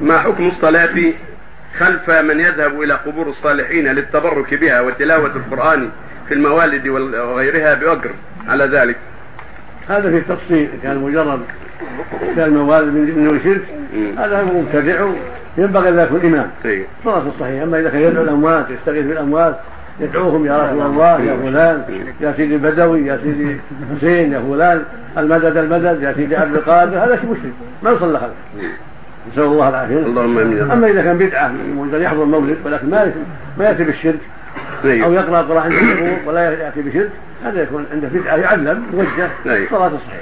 ما حكم الصلاة خلف من يذهب إلى قبور الصالحين للتبرك بها وتلاوة القرآن في الموالد وغيرها بأجر على ذلك؟ هذا في التفصيل كان مجرد كان الموالد من شرك. هذا مبتدع ينبغي ان يكون امام طيب. صلاة صحيحة أما إذا كان يدعو الأموات يستغيث بالأموات يدعوهم يا رسول الله يا فلان يا سيدي البدوي يا سيدي حسين يا فلان المدد المدد يا سيدي عبد القادر. هذا شيء مشرك. ما يصلى خلفه نسأل الله العافية اللهم آمين أما إذا كان بدعة من يحضر المولد ولكن ما ما يأتي بالشرك أو طيب. يقرأ القران عند القبور ولا يأتي بشرك هذا يكون عنده بدعة يعلم يوجه أيوة. صلاة صحيحه